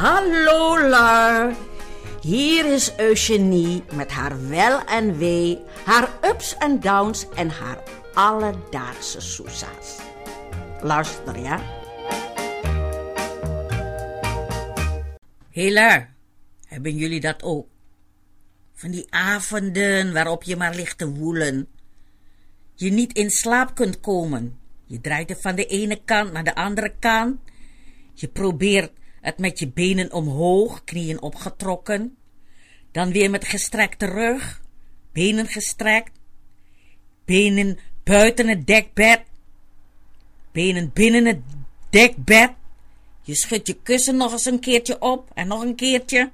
Hallo Lar. Hier is Eugenie met haar wel en wee, haar ups en downs en haar alledaagse soesa's. Luister ja. Hela, hebben jullie dat ook? Van die avonden waarop je maar ligt te woelen. Je niet in slaap kunt komen. Je draait er van de ene kant naar de andere kant. Je probeert het met je benen omhoog, knieën opgetrokken. Dan weer met gestrekte rug, benen gestrekt. Benen buiten het dekbed. Benen binnen het dekbed. Je schudt je kussen nog eens een keertje op en nog een keertje.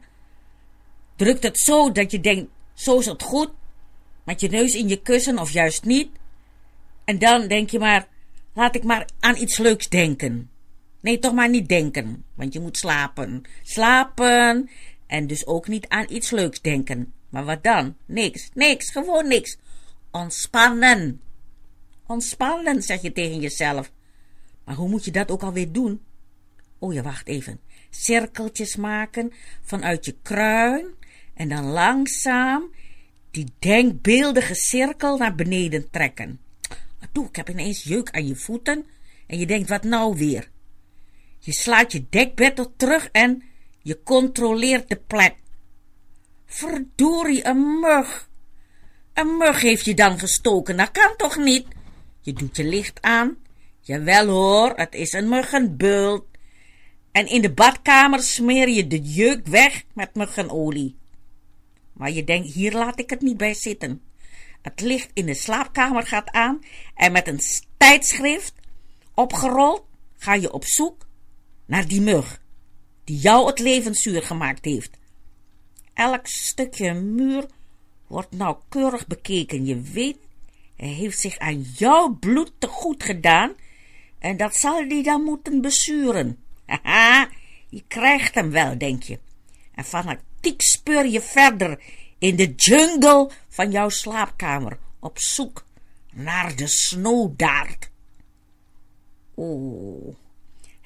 Drukt het zo dat je denkt, zo is het goed. Met je neus in je kussen of juist niet. En dan denk je maar, laat ik maar aan iets leuks denken. Nee, toch maar niet denken, want je moet slapen. Slapen en dus ook niet aan iets leuks denken. Maar wat dan? Niks, niks, gewoon niks. Ontspannen. Ontspannen, zeg je tegen jezelf. Maar hoe moet je dat ook alweer doen? Oh ja, wacht even. Cirkeltjes maken vanuit je kruin en dan langzaam die denkbeeldige cirkel naar beneden trekken. Toe, ik heb ineens jeuk aan je voeten en je denkt, wat nou weer? Je slaat je dekbed terug en je controleert de plek. Verdorie, een mug. Een mug heeft je dan gestoken, dat kan toch niet? Je doet je licht aan. Jawel hoor, het is een muggenbult. En in de badkamer smeer je de jeuk weg met muggenolie. Maar je denkt, hier laat ik het niet bij zitten. Het licht in de slaapkamer gaat aan en met een tijdschrift opgerold ga je op zoek naar die mug die jou het leven zuur gemaakt heeft. Elk stukje muur wordt nauwkeurig bekeken. Je weet, hij heeft zich aan jouw bloed te goed gedaan en dat zal hij dan moeten bezuren. Haha, je krijgt hem wel, denk je. En fanatiek speur je verder in de jungle van jouw slaapkamer op zoek naar de snowdaard. Oh,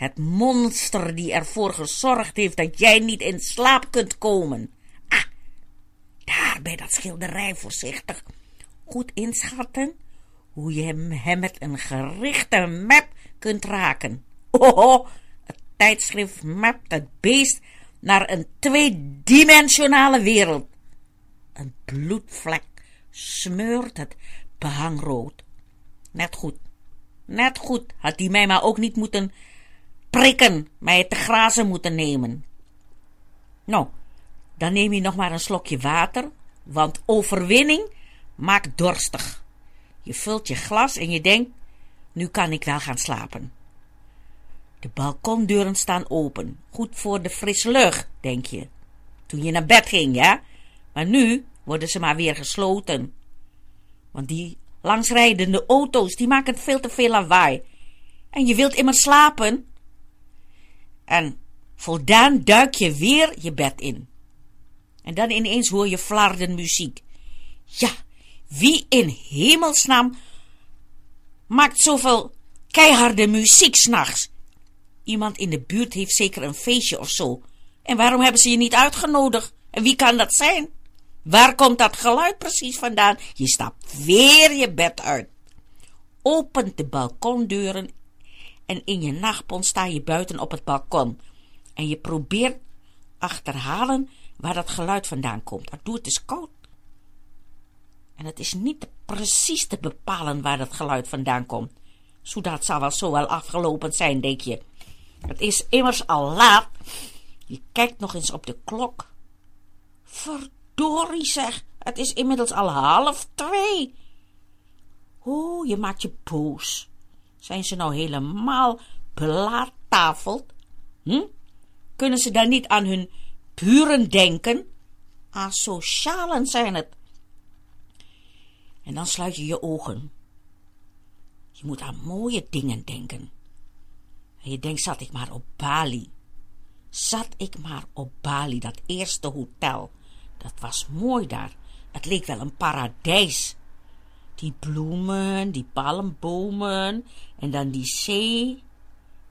het monster die ervoor gezorgd heeft dat jij niet in slaap kunt komen. Ah, daar bij dat schilderij voorzichtig. Goed inschatten hoe je hem, met een gerichte map kunt raken. Oh, het tijdschrift mapt het beest naar een tweedimensionale wereld. Een bloedvlek smeurt het behang rood. Net goed, net goed had hij mij maar ook niet moeten prikken, mij te grazen moeten nemen. Nou, dan neem je nog maar een slokje water, want overwinning maakt dorstig. Je vult je glas en je denkt, nu kan ik wel gaan slapen. De balkondeuren staan open, goed voor de frisse lucht, denk je. Toen je naar bed ging, ja? Maar nu worden ze maar weer gesloten. Want die langsrijdende auto's, die maken veel te veel lawaai. En je wilt immer slapen. En voldaan duik je weer je bed in. En dan ineens hoor je flarden muziek. Ja, wie in hemelsnaam maakt zoveel keiharde muziek s'nachts? Iemand in de buurt heeft zeker een feestje of zo. En waarom hebben ze je niet uitgenodigd? En wie kan dat zijn? Waar komt dat geluid precies vandaan? Je stapt weer je bed uit. Opent de balkondeuren en in je nachtpon sta je buiten op het balkon. En je probeert achterhalen waar dat geluid vandaan komt. Maar doe het is koud. En het is niet precies te bepalen waar dat geluid vandaan komt. Zodat zal wel zo wel afgelopen zijn, denk je. Het is immers al laat. Je kijkt nog eens op de klok. Verdorie zeg, het is inmiddels al half twee. O, je maakt je boos. Zijn ze nou helemaal belaattafeld? Hm? Kunnen ze dan niet aan hun buren denken? Asocialen zijn het. En dan sluit je je ogen. Je moet aan mooie dingen denken. En je denkt, zat ik maar op Bali. Zat ik maar op Bali, dat eerste hotel. Dat was mooi daar. Het leek wel een paradijs. Die bloemen, die palmbomen en dan die zee.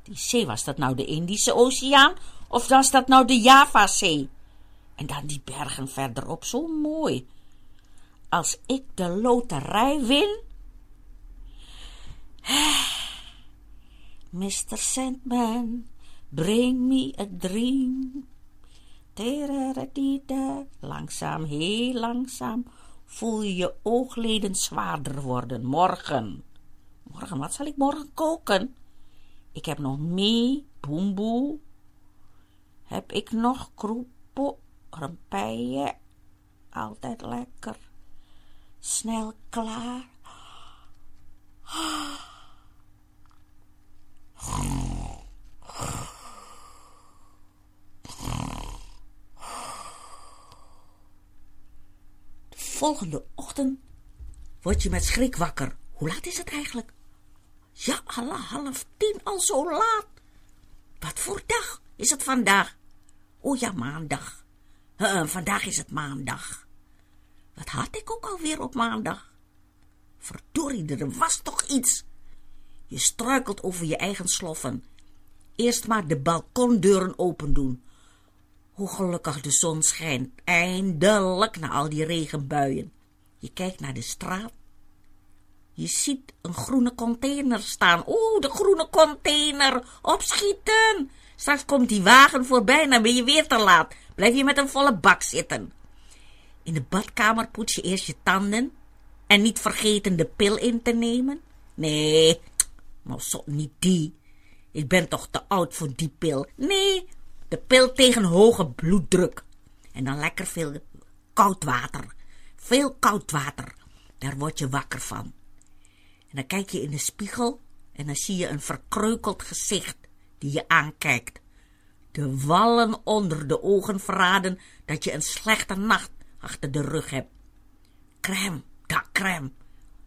Die zee, was dat nou de Indische Oceaan of was dat nou de Javazee? En dan die bergen verderop, zo mooi. Als ik de loterij win. Mr. Sandman, bring me a dream. Langzaam, heel langzaam voel je je oogleden zwaarder worden. Morgen. Morgen, wat zal ik morgen koken? Ik heb nog mee, boemboe. Heb ik nog kroepo, rempeien. Altijd lekker. Snel klaar. Volgende ochtend word je met schrik wakker. Hoe laat is het eigenlijk? Ja, Allah, half tien, al zo laat. Wat voor dag is het vandaag? Oh ja, maandag. Vandaag is het maandag. Wat had ik ook alweer op maandag? Verdorie, er was toch iets. Je struikelt over je eigen sloffen. Eerst maar de balkondeuren open doen. Hoe gelukkig de zon schijnt, eindelijk na al die regenbuien. Je kijkt naar de straat. Je ziet een groene container staan. Oeh, de groene container. Opschieten. Straks komt die wagen voorbij en dan ben je weer te laat. Blijf je met een volle bak zitten. In de badkamer poets je eerst je tanden. En niet vergeten de pil in te nemen. Nee, nou zo niet die. Ik ben toch te oud voor die pil. Nee, de pil tegen hoge bloeddruk. En dan lekker veel koud water. Veel koud water. Daar word je wakker van. En dan kijk je in de spiegel en dan zie je een verkreukeld gezicht die je aankijkt. De wallen onder de ogen verraden dat je een slechte nacht achter de rug hebt. Crème, dakcrème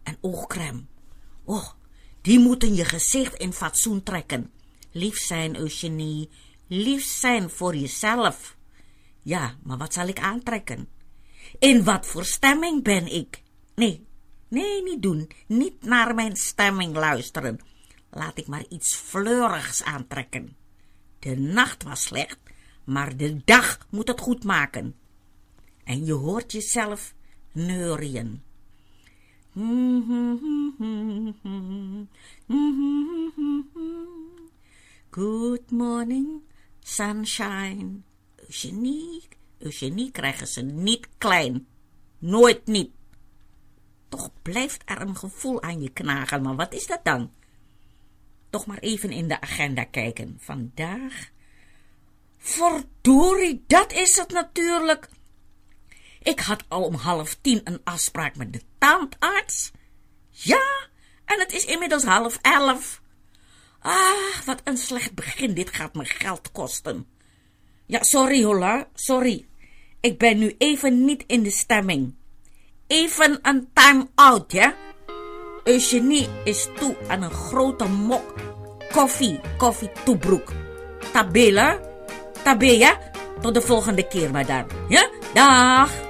en oogcrème. Oh, die moeten je gezicht in fatsoen trekken. Lief zijn, Eugenie, lief zijn voor jezelf. Ja, maar wat zal ik aantrekken? In wat voor stemming ben ik? Nee, nee, niet doen. Niet naar mijn stemming luisteren. Laat ik maar iets fleurigs aantrekken. De nacht was slecht, maar de dag moet het goed maken. En je hoort jezelf neurien. Good morning, Sunshine. Eugenie, Eugenie krijgen ze niet klein. Nooit niet. Toch blijft er een gevoel aan je knagen, maar wat is dat dan? Toch maar even in de agenda kijken. Vandaag. Verdorie, dat is het natuurlijk. Ik had al om half tien een afspraak met de tandarts. Ja, en het is inmiddels half elf. Ah, wat een slecht begin. Dit gaat me geld kosten. Ja, sorry hola, sorry. Ik ben nu even niet in de stemming. Even een time-out, ja? Eugenie is toe aan een grote mok koffie, koffie toebroek. Tabela, tabea, tot de volgende keer dan. Ja, dag.